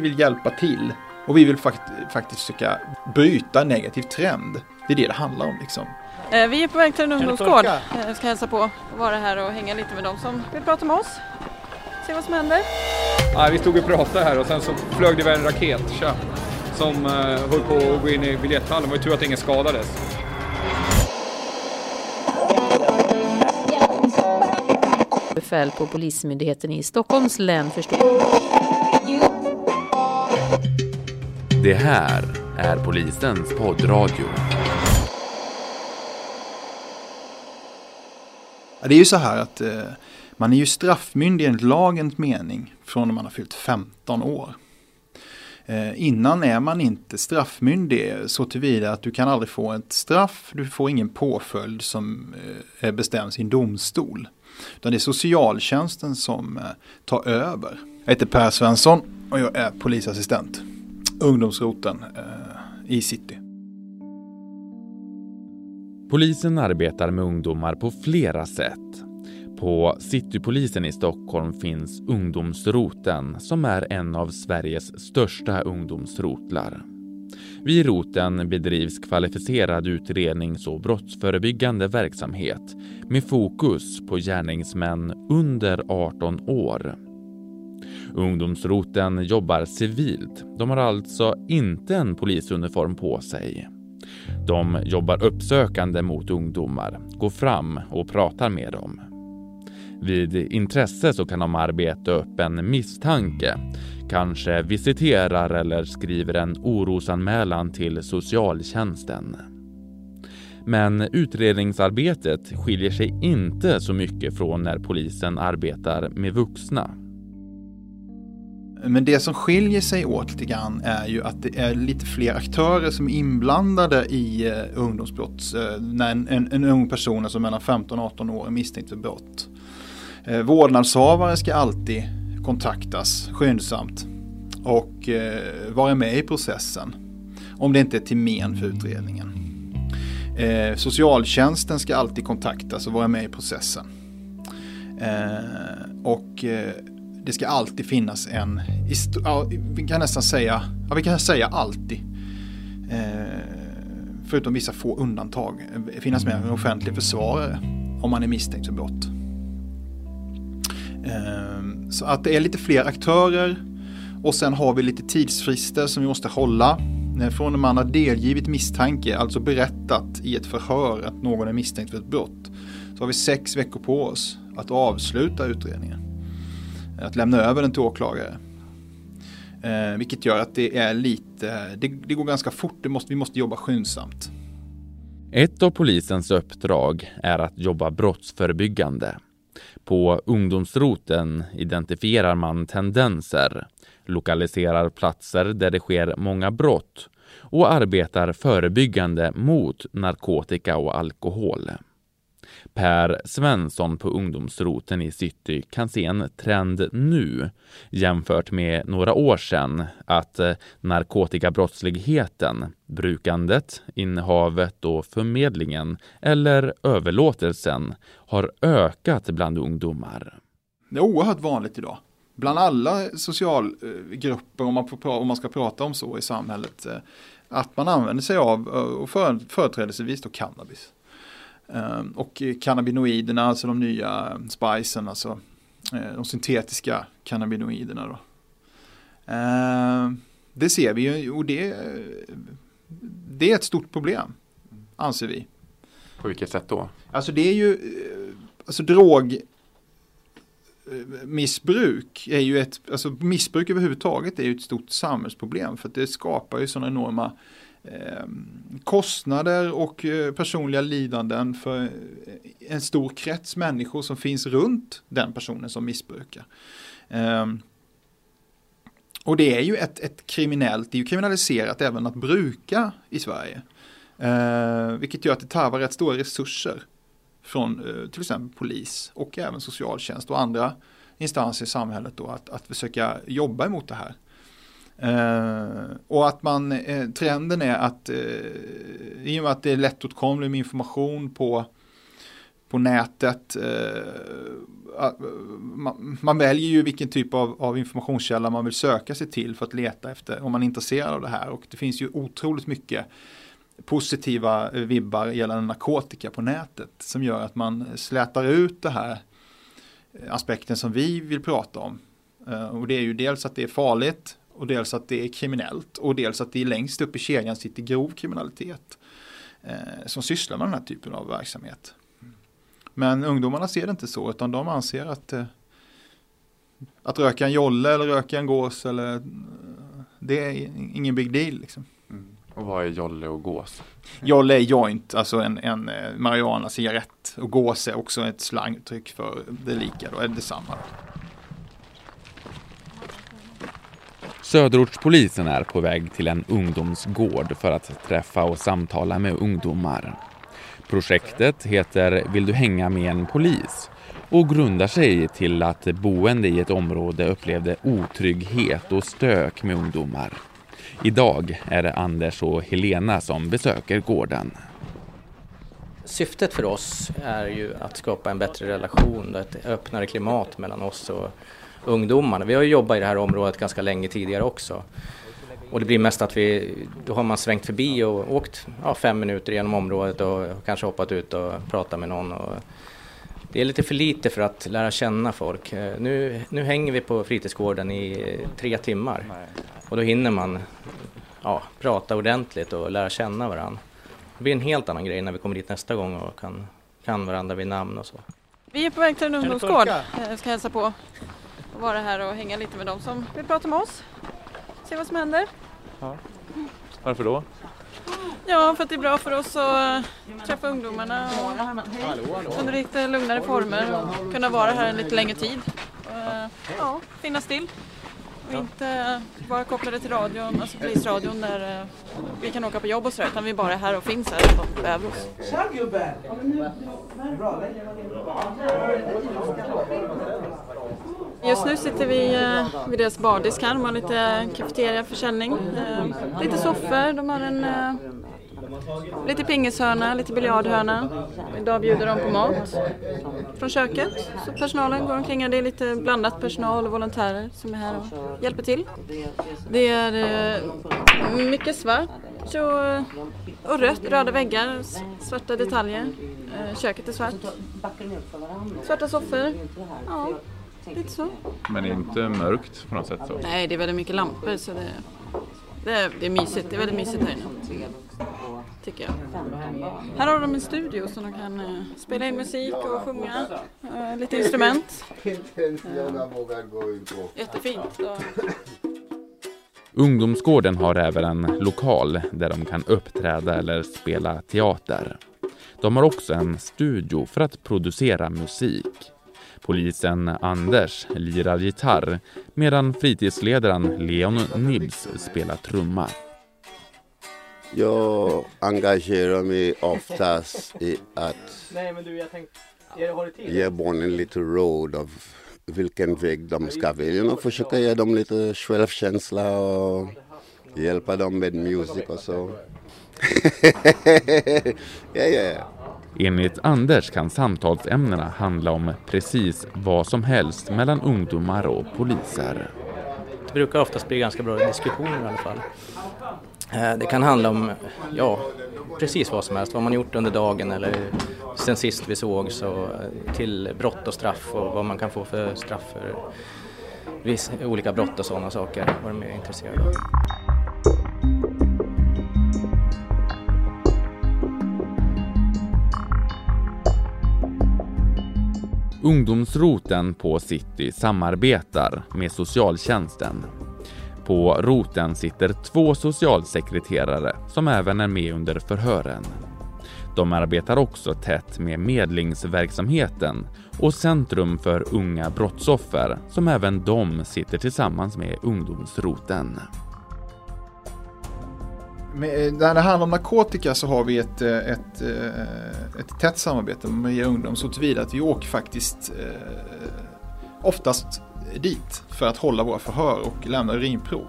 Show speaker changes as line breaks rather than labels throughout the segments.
vi vill hjälpa till och vi vill fakt faktiskt försöka bryta en negativ trend. Det är det det handlar om liksom.
Eh, vi är på väg till en ungdomsgård. Jag eh, ska hälsa på och vara här och hänga lite med dem som vill prata med oss. Se vad som händer.
Ja, vi stod och pratade här och sen så flög det iväg en raket tja, som uh, höll på att gå in i biljetthallen. Det var ju tur att ingen skadades.
Befäl på Polismyndigheten i Stockholms län förstod.
Det här är polisens poddradio.
Det är ju så här att eh, man är ju straffmyndig enligt lagens mening från när man har fyllt 15 år. Eh, innan är man inte straffmyndig så tillvida att du kan aldrig få ett straff, du får ingen påföljd som eh, bestäms i en domstol. Utan det är socialtjänsten som eh, tar över. Jag heter Per Svensson och jag är polisassistent. Ungdomsroten eh, i city.
Polisen arbetar med ungdomar på flera sätt. På Citypolisen i Stockholm finns Ungdomsroten som är en av Sveriges största ungdomsrotlar. Vid roten bedrivs kvalificerad utrednings och brottsförebyggande verksamhet med fokus på gärningsmän under 18 år. Ungdomsroten jobbar civilt. De har alltså inte en polisuniform på sig. De jobbar uppsökande mot ungdomar, går fram och pratar med dem. Vid intresse så kan de arbeta upp en misstanke, kanske visiterar eller skriver en orosanmälan till socialtjänsten. Men utredningsarbetet skiljer sig inte så mycket från när polisen arbetar med vuxna.
Men det som skiljer sig åt lite grann är ju att det är lite fler aktörer som är inblandade i eh, ungdomsbrott. Eh, när en, en, en, ung person, alltså mellan 15 och 18 år, är misstänkt för brott. Eh, vårdnadshavare ska alltid kontaktas skyndsamt och vara med i processen. Om det inte är till men för utredningen. Socialtjänsten ska alltid kontaktas och vara med i processen. och det ska alltid finnas en, ja, vi kan nästan säga, ja vi kan säga alltid. Eh, förutom vissa få undantag, eh, finnas med en offentlig försvarare om man är misstänkt för brott. Eh, så att det är lite fler aktörer och sen har vi lite tidsfrister som vi måste hålla. Eh, från när man har delgivit misstanke, alltså berättat i ett förhör att någon är misstänkt för ett brott, så har vi sex veckor på oss att avsluta utredningen att lämna över den till åklagare. Eh, vilket gör att det är lite, det, det går ganska fort, det måste, vi måste jobba skyndsamt.
Ett av polisens uppdrag är att jobba brottsförebyggande. På ungdomsroten identifierar man tendenser, lokaliserar platser där det sker många brott och arbetar förebyggande mot narkotika och alkohol. Per Svensson på ungdomsroten i city kan se en trend nu jämfört med några år sedan att eh, narkotikabrottsligheten, brukandet, innehavet och förmedlingen eller överlåtelsen har ökat bland ungdomar.
Det är oerhört vanligt idag. Bland alla socialgrupper, eh, om man, om man ska prata om så i samhället, eh, att man använder sig av, och företrädesvis då cannabis. Ehm, och cannabinoiderna, alltså de nya spicen, alltså eh, de syntetiska cannabinoiderna. Då. Ehm, det ser vi ju och det, det är ett stort problem, anser vi.
På vilket sätt då?
Alltså det är ju, eh, alltså drog missbruk är ju ett, alltså missbruk överhuvudtaget är ju ett stort samhällsproblem för att det skapar ju sådana enorma Eh, Ehm, kostnader och eh, personliga lidanden för eh, en stor krets människor som finns runt den personen som missbrukar. Ehm, och det är ju ett, ett kriminellt, det är ju kriminaliserat även att bruka i Sverige. Ehm, vilket gör att det tarvar rätt stora resurser från eh, till exempel polis och även socialtjänst och andra instanser i samhället då att, att försöka jobba emot det här. Eh, och att man, eh, trenden är att eh, i och med att det är lättåtkomlig med information på, på nätet, man, man, väljer ju vilken typ av, av, informationskälla man vill söka sig till för att leta efter om man är intresserad av det här. Och det finns ju otroligt mycket positiva vibbar gällande narkotika på nätet som gör att man slätar ut det här aspekten som vi vill prata om. Och det är ju dels att det är farligt och dels att det är kriminellt och dels att det längst upp i kedjan sitter grov kriminalitet eh, som sysslar med den här typen av verksamhet. Men ungdomarna ser det inte så utan de anser att eh, att röka en jolle eller röka en gås eller det är ingen big deal. Liksom.
Mm. Och vad är jolle och gås?
Jolle är joint, alltså en, en marijuana cigarett och gås är också ett slanguttryck för det lika, då är det detsamma.
Söderortspolisen är på väg till en ungdomsgård för att träffa och samtala med ungdomar. Projektet heter Vill du hänga med en polis? och grundar sig till att boende i ett område upplevde otrygghet och stök med ungdomar. Idag är det Anders och Helena som besöker gården.
Syftet för oss är ju att skapa en bättre relation, ett öppnare klimat mellan oss och ungdomarna. Vi har ju jobbat i det här området ganska länge tidigare också. Och det blir mest att vi, då har man svängt förbi och åkt ja, fem minuter genom området och kanske hoppat ut och pratat med någon. Och det är lite för lite för att lära känna folk. Eh, nu, nu hänger vi på fritidsgården i tre timmar och då hinner man ja, prata ordentligt och lära känna varandra. Det blir en helt annan grej när vi kommer dit nästa gång och kan, kan varandra vid namn och så.
Vi är på väg till en ungdomsgård. Jag eh, ska hälsa på och vara här och hänga lite med dem som vill prata med oss. Se vad som händer. Ja.
Varför då?
Ja, för att det är bra för oss att träffa ungdomarna och under lite lugnare former och kunna vara här en lite längre tid. Ja, finnas till. Och inte vara kopplade till radion, alltså polisradion där eh, vi kan åka på jobb och sådär utan vi bara är här och finns här de behöver oss. Tja gubben! Just nu sitter vi eh, vid deras bardisk här, de har lite kafeteriaförsäljning. Eh, lite soffor, de har en eh, Lite pingishörna, lite biljardhörna. Idag bjuder de på mat från köket. Så personalen går omkring det är lite blandat personal och volontärer som är här och hjälper till. Det är mycket svart och, och rött, röda väggar, svarta detaljer. Köket är svart. Svarta soffor. Ja, lite så.
Men inte mörkt på något sätt? Så.
Nej, det är väldigt mycket lampor så det, det, är, det är mysigt. Det är väldigt mysigt här inne tycker jag. Här har de en studio så de kan uh, spela in musik och sjunga uh, lite instrument. Uh, jättefint.
Ungdomsgården har även en lokal där de kan uppträda eller spela teater. De har också en studio för att producera musik. Polisen Anders lirar gitarr medan fritidsledaren Leon Nibs spelar trumma.
Jag engagerar mig oftast i att ge barnen lite råd av vilken väg de ska välja och försöka ge dem lite självkänsla och hjälpa dem med musik och så.
ja, ja. Enligt Anders kan samtalsämnena handla om precis vad som helst mellan ungdomar och poliser.
Det brukar oftast bli ganska bra diskussioner i alla fall. Eh, det kan handla om, ja, precis vad som helst, vad man gjort under dagen eller sen sist vi såg så eh, till brott och straff och vad man kan få för straff för vissa, olika brott och sådana saker, vad de är intresserade av.
Ungdomsroten på City samarbetar med socialtjänsten på roten sitter två socialsekreterare som även är med under förhören. De arbetar också tätt med medlingsverksamheten och Centrum för unga brottsoffer som även de sitter tillsammans med ungdomsroten.
Eh, när det handlar om narkotika så har vi ett, eh, ett, eh, ett tätt samarbete med Maria Ungdom så tillvida att vi åker faktiskt oftast dit för att hålla våra förhör och lämna urinprov.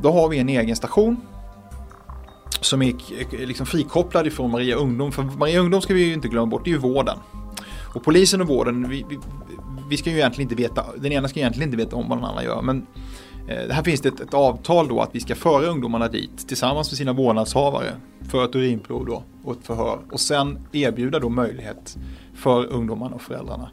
Då har vi en egen station som är liksom frikopplad ifrån Maria Ungdom. För Maria Ungdom ska vi ju inte glömma bort, det är ju vården. Och polisen och vården, vi, vi, vi ska ju egentligen inte veta, den ena ska egentligen inte veta om vad den andra gör. Men Eh, här finns det ett, ett, avtal då att vi ska föra ungdomarna dit tillsammans med sina vårdnadshavare för ett urinprov då och ett förhör. Och sen erbjuda då möjlighet för ungdomarna och föräldrarna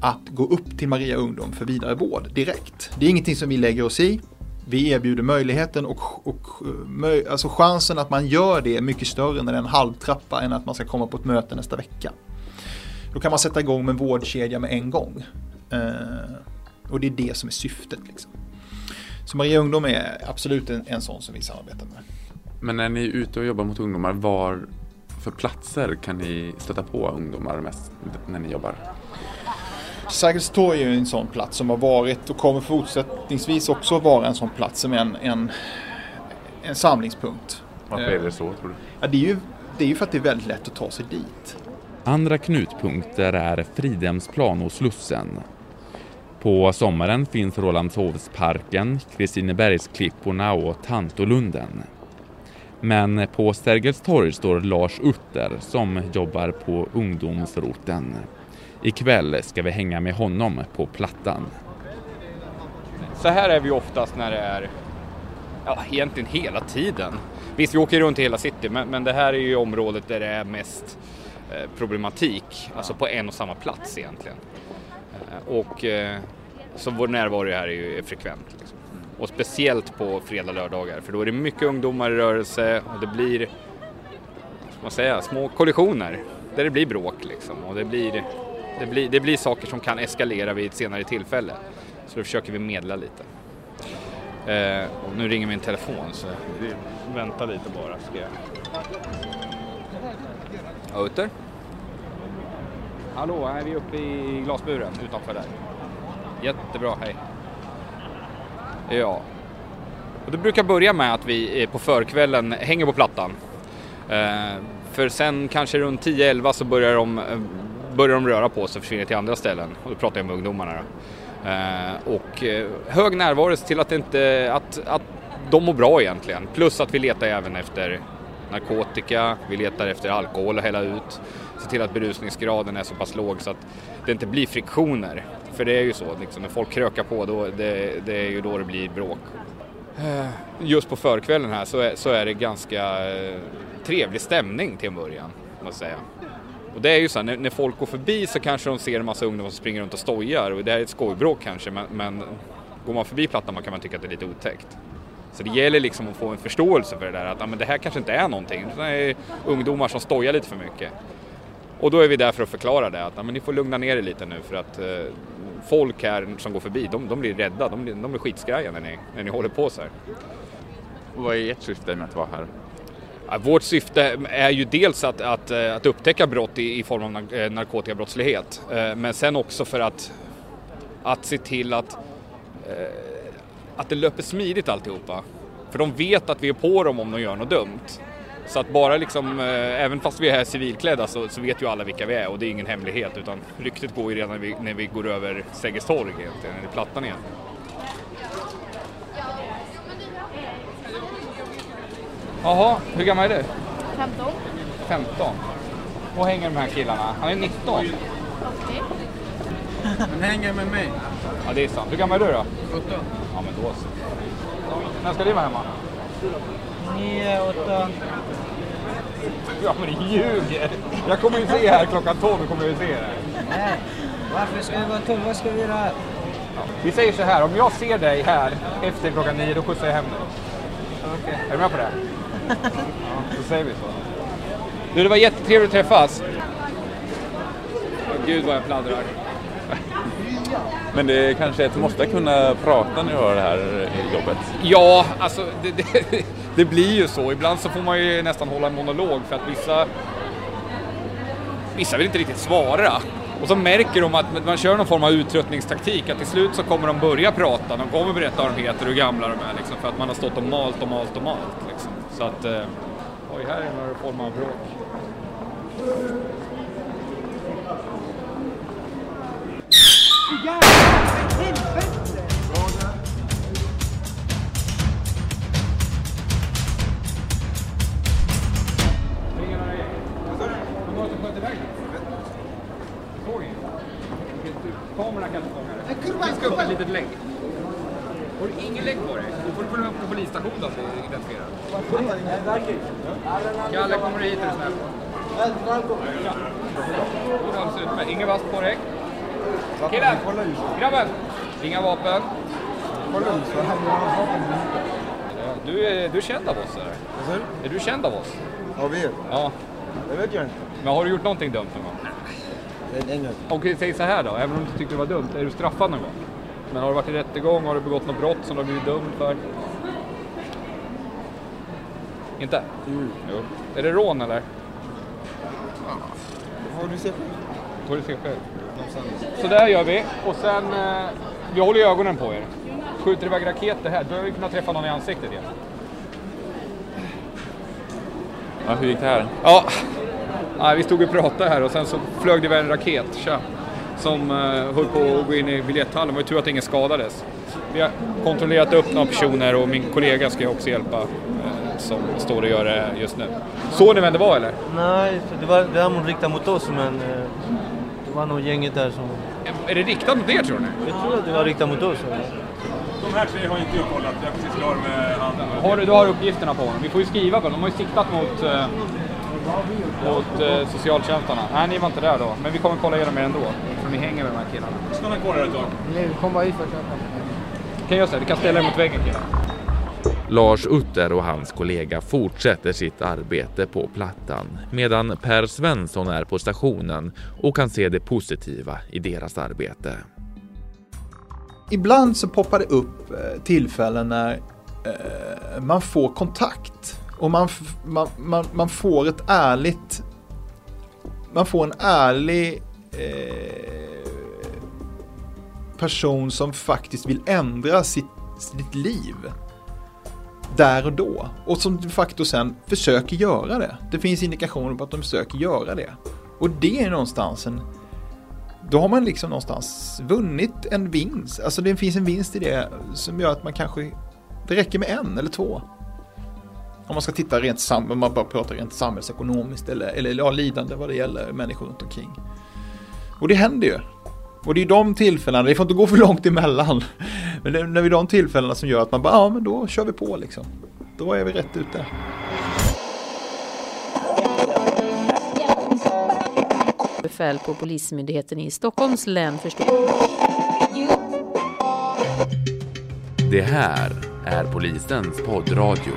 att gå upp till Maria Ungdom för vidare vård direkt. Det är ingenting som vi lägger oss i. Vi erbjuder möjligheten och, och möj, alltså chansen att man gör det är mycket större när det är en halvtrappa än att man ska komma på ett möte nästa vecka. Då kan man sätta igång med en vårdkedja med en gång. Eh, och det är det som är syftet. Liksom. Så Maria Ungdom är absolut en, en sån som vi samarbetar med.
Men när ni är ute och jobbar mot ungdomar, var för platser kan ni stöta på ungdomar mest när ni jobbar?
Sergels torg är en sån plats som har varit och kommer fortsättningsvis också vara en sån plats som är en, en, en samlingspunkt.
Varför är det så tror du?
Ja, det, är ju, det är ju för att det är väldigt lätt att ta sig dit.
Andra knutpunkter är Fridhemsplan och Slussen. På sommaren finns Rålambshovsparken, Kristinebergsklipporna och Tantolunden. Men på Sergels torg står Lars Utter som jobbar på ungdomsroten. Ikväll ska vi hänga med honom på Plattan.
Så här är vi oftast när det är, ja egentligen hela tiden. Visst, vi åker runt i hela city, men, men det här är ju området där det är mest eh, problematik, alltså på en och samma plats egentligen. Eh, och eh, så vår närvaro här är ju frekvent. Liksom. Mm. Och speciellt på fredag och lördagar, för då är det mycket ungdomar i rörelse och det blir, vad man säga, små kollisioner där det blir bråk liksom. Och det blir det blir, det blir saker som kan eskalera vid ett senare tillfälle. Så då försöker vi medla lite. Eh, och nu ringer min telefon så vi väntar lite bara. Ska jag... Ja, Utter? Hallå, är vi uppe i glasburen utanför där? Jättebra, hej. Ja. Och det brukar börja med att vi på förkvällen hänger på plattan. Eh, för sen kanske runt 10-11 så börjar de eh, börjar de röra på sig och försvinner till andra ställen. Och då pratar jag med ungdomarna. Då. Eh, och hög närvaro till att, inte, att, att de mår bra egentligen. Plus att vi letar även efter narkotika, vi letar efter alkohol att hälla ut. Se till att berusningsgraden är så pass låg så att det inte blir friktioner. För det är ju så, liksom, när folk krökar på då, det, det är ju då det blir bråk. Eh, just på förkvällen här så är, så är det ganska eh, trevlig stämning till en början, måste säga. Och det är ju så här, när, när, folk går förbi så kanske de ser en massa ungdomar som springer runt och stojar och det är ett skojbråk kanske men, men går man förbi plattan kan man tycka att det är lite otäckt. Så det gäller liksom att få en förståelse för det där att ja, men det här kanske inte är någonting, det är ungdomar som stojar lite för mycket. Och då är vi där för att förklara det att men ni får lugna ner er lite nu för att eh, folk här som går förbi de, de blir rädda, de de blir skitskraja när ni, när ni håller på så här.
Och vad är ert syfte med att vara här?
Vårt syfte är ju dels att, att, eh, att upptäcka brott i, i form av eh, narkotikabrottslighet, eh, men sen också för att, att se till att, att det löper smidigt alltihopa. För de vet att vi är på dem om de gör något dumt. Så att bara liksom, även fast vi är här civilklädda så, så, vet ju alla vilka vi är och det är ingen hemlighet utan ryktet går ju redan när vi, när vi går över Sergels torg egentligen, eller Plattan igen. Jaha, hur gammal är du?
15.
15. Och hänger de här killarna? Han är 19.
80.
Han hänger med mig.
Ja, det är sant. Hur gammal är du då?
17.
Ja, men då så. När ska du vara hemma?
9, 8.
Ja, men det ljuger! Jag kommer ju se här klockan 12, kommer jag se det.
Nej, varför ska det vara 12? Vad ska vi göra?
Ja. Vi säger så här, om jag ser dig här efter klockan 9, då skjutsar jag hem dig.
Okej.
Är du med på det? Ja, då säger vi så. Du, det var jättetrevligt att träffas. Oh, Gud vad jag pladdrar.
Men det är kanske ett måste kunna prata när du har det här eh, jobbet?
Ja, alltså det, det, det, blir ju så. Ibland så får man ju nästan hålla en monolog för att vissa vissa vill inte riktigt svara. Och så märker de att man kör någon form av uttröttningstaktik, att till slut så kommer de börja prata, de kommer berätta vad de heter och hur gamla de är, liksom, för att man har stått och malt och malt och malt. Liksom. Så att, eh, oj, här är några form av bråk för jävla helvete! Du måste sköta iväg Du såg inget? Kamerorna kan inte fånga det. Ett litet lägg. Har du ingen lägg på dig? Då får du följa med på polisstationen. Kalle, kommer du hit är du snäll? Välkommen. Alldeles utmärkt. Ingen vass på dig. Killen! Grabben! Inga vapen. Ja, Du är, du är känd av oss eller? Är du känd av oss?
Av er?
Ja.
Det vet jag inte.
Men har du gjort någonting dumt någon gång?
Inget.
Okej, säg så här då. Även om du inte tyckte det var dumt, är du straffad någon gång? Men har du varit i rättegång? Har du begått något brott som du har blivit dömd för? Inte? Jo. Är det rån eller?
Har du sett
Får du se själv. Så där gör vi. Och sen, eh, vi håller ögonen på er. Skjuter iväg raketer här, då har vi kunnat träffa någon i ansiktet igen.
Ja, hur gick det här?
Ja, Nej, vi stod och pratade här och sen så flög det iväg en raket, tja, som uh, höll på att gå in i biljetthallen. Det var ju tur att ingen skadades. Vi har kontrollerat upp några personer och min kollega ska ju också hjälpa eh, som står och gör det just nu. Såg ni vem det var eller?
Nej, det var däremot riktat mot oss men eh, var nog gänget där som...
Är det riktat mot er tror ni?
Jag tror att det var riktat mot oss. eller?
De här tre har inte jag kollat. Jag är precis klar med han.
Har du, du har uppgifterna på honom. Vi får ju skriva på dem. De har ju siktat mot, eh, mot eh, socialtjänsterna. Nej, ni var inte där då. Men vi kommer kolla igenom er ändå. För ni hänger med de här killarna.
Stanna kvar här ett tag.
Nej, vi kommer bara hit för att köpa.
Kan så här, vi kan ställa er mot väggen killar.
Lars Utter och hans kollega fortsätter sitt arbete på Plattan medan Per Svensson är på stationen och kan se det positiva i deras arbete.
Ibland så poppar det upp eh, tillfällen när eh, man får kontakt och man, man, man, man får ett ärligt man får en ärlig eh, person som faktiskt vill ändra sitt, sitt liv där och då och som de facto sen försöker göra det. Det finns indikationer på att de försöker göra det. Och det är någonstans en, då har man liksom någonstans vunnit en vinst. Alltså det finns en vinst i det som gör att man kanske, det räcker med en eller två. Om man ska titta rent sam, om man bara pratar rent samhällsekonomiskt eller, eller ja, lidande vad det gäller människor runt omkring. Och det händer ju. Och det är de tillfällena, det får inte gå för långt emellan. Men det är när vi de tillfällena som gör att man bara, ja men då kör vi på liksom. Då är vi rätt ute.
Befäl på Polismyndigheten i Stockholms län förstår.
Det här är polisens poddradio.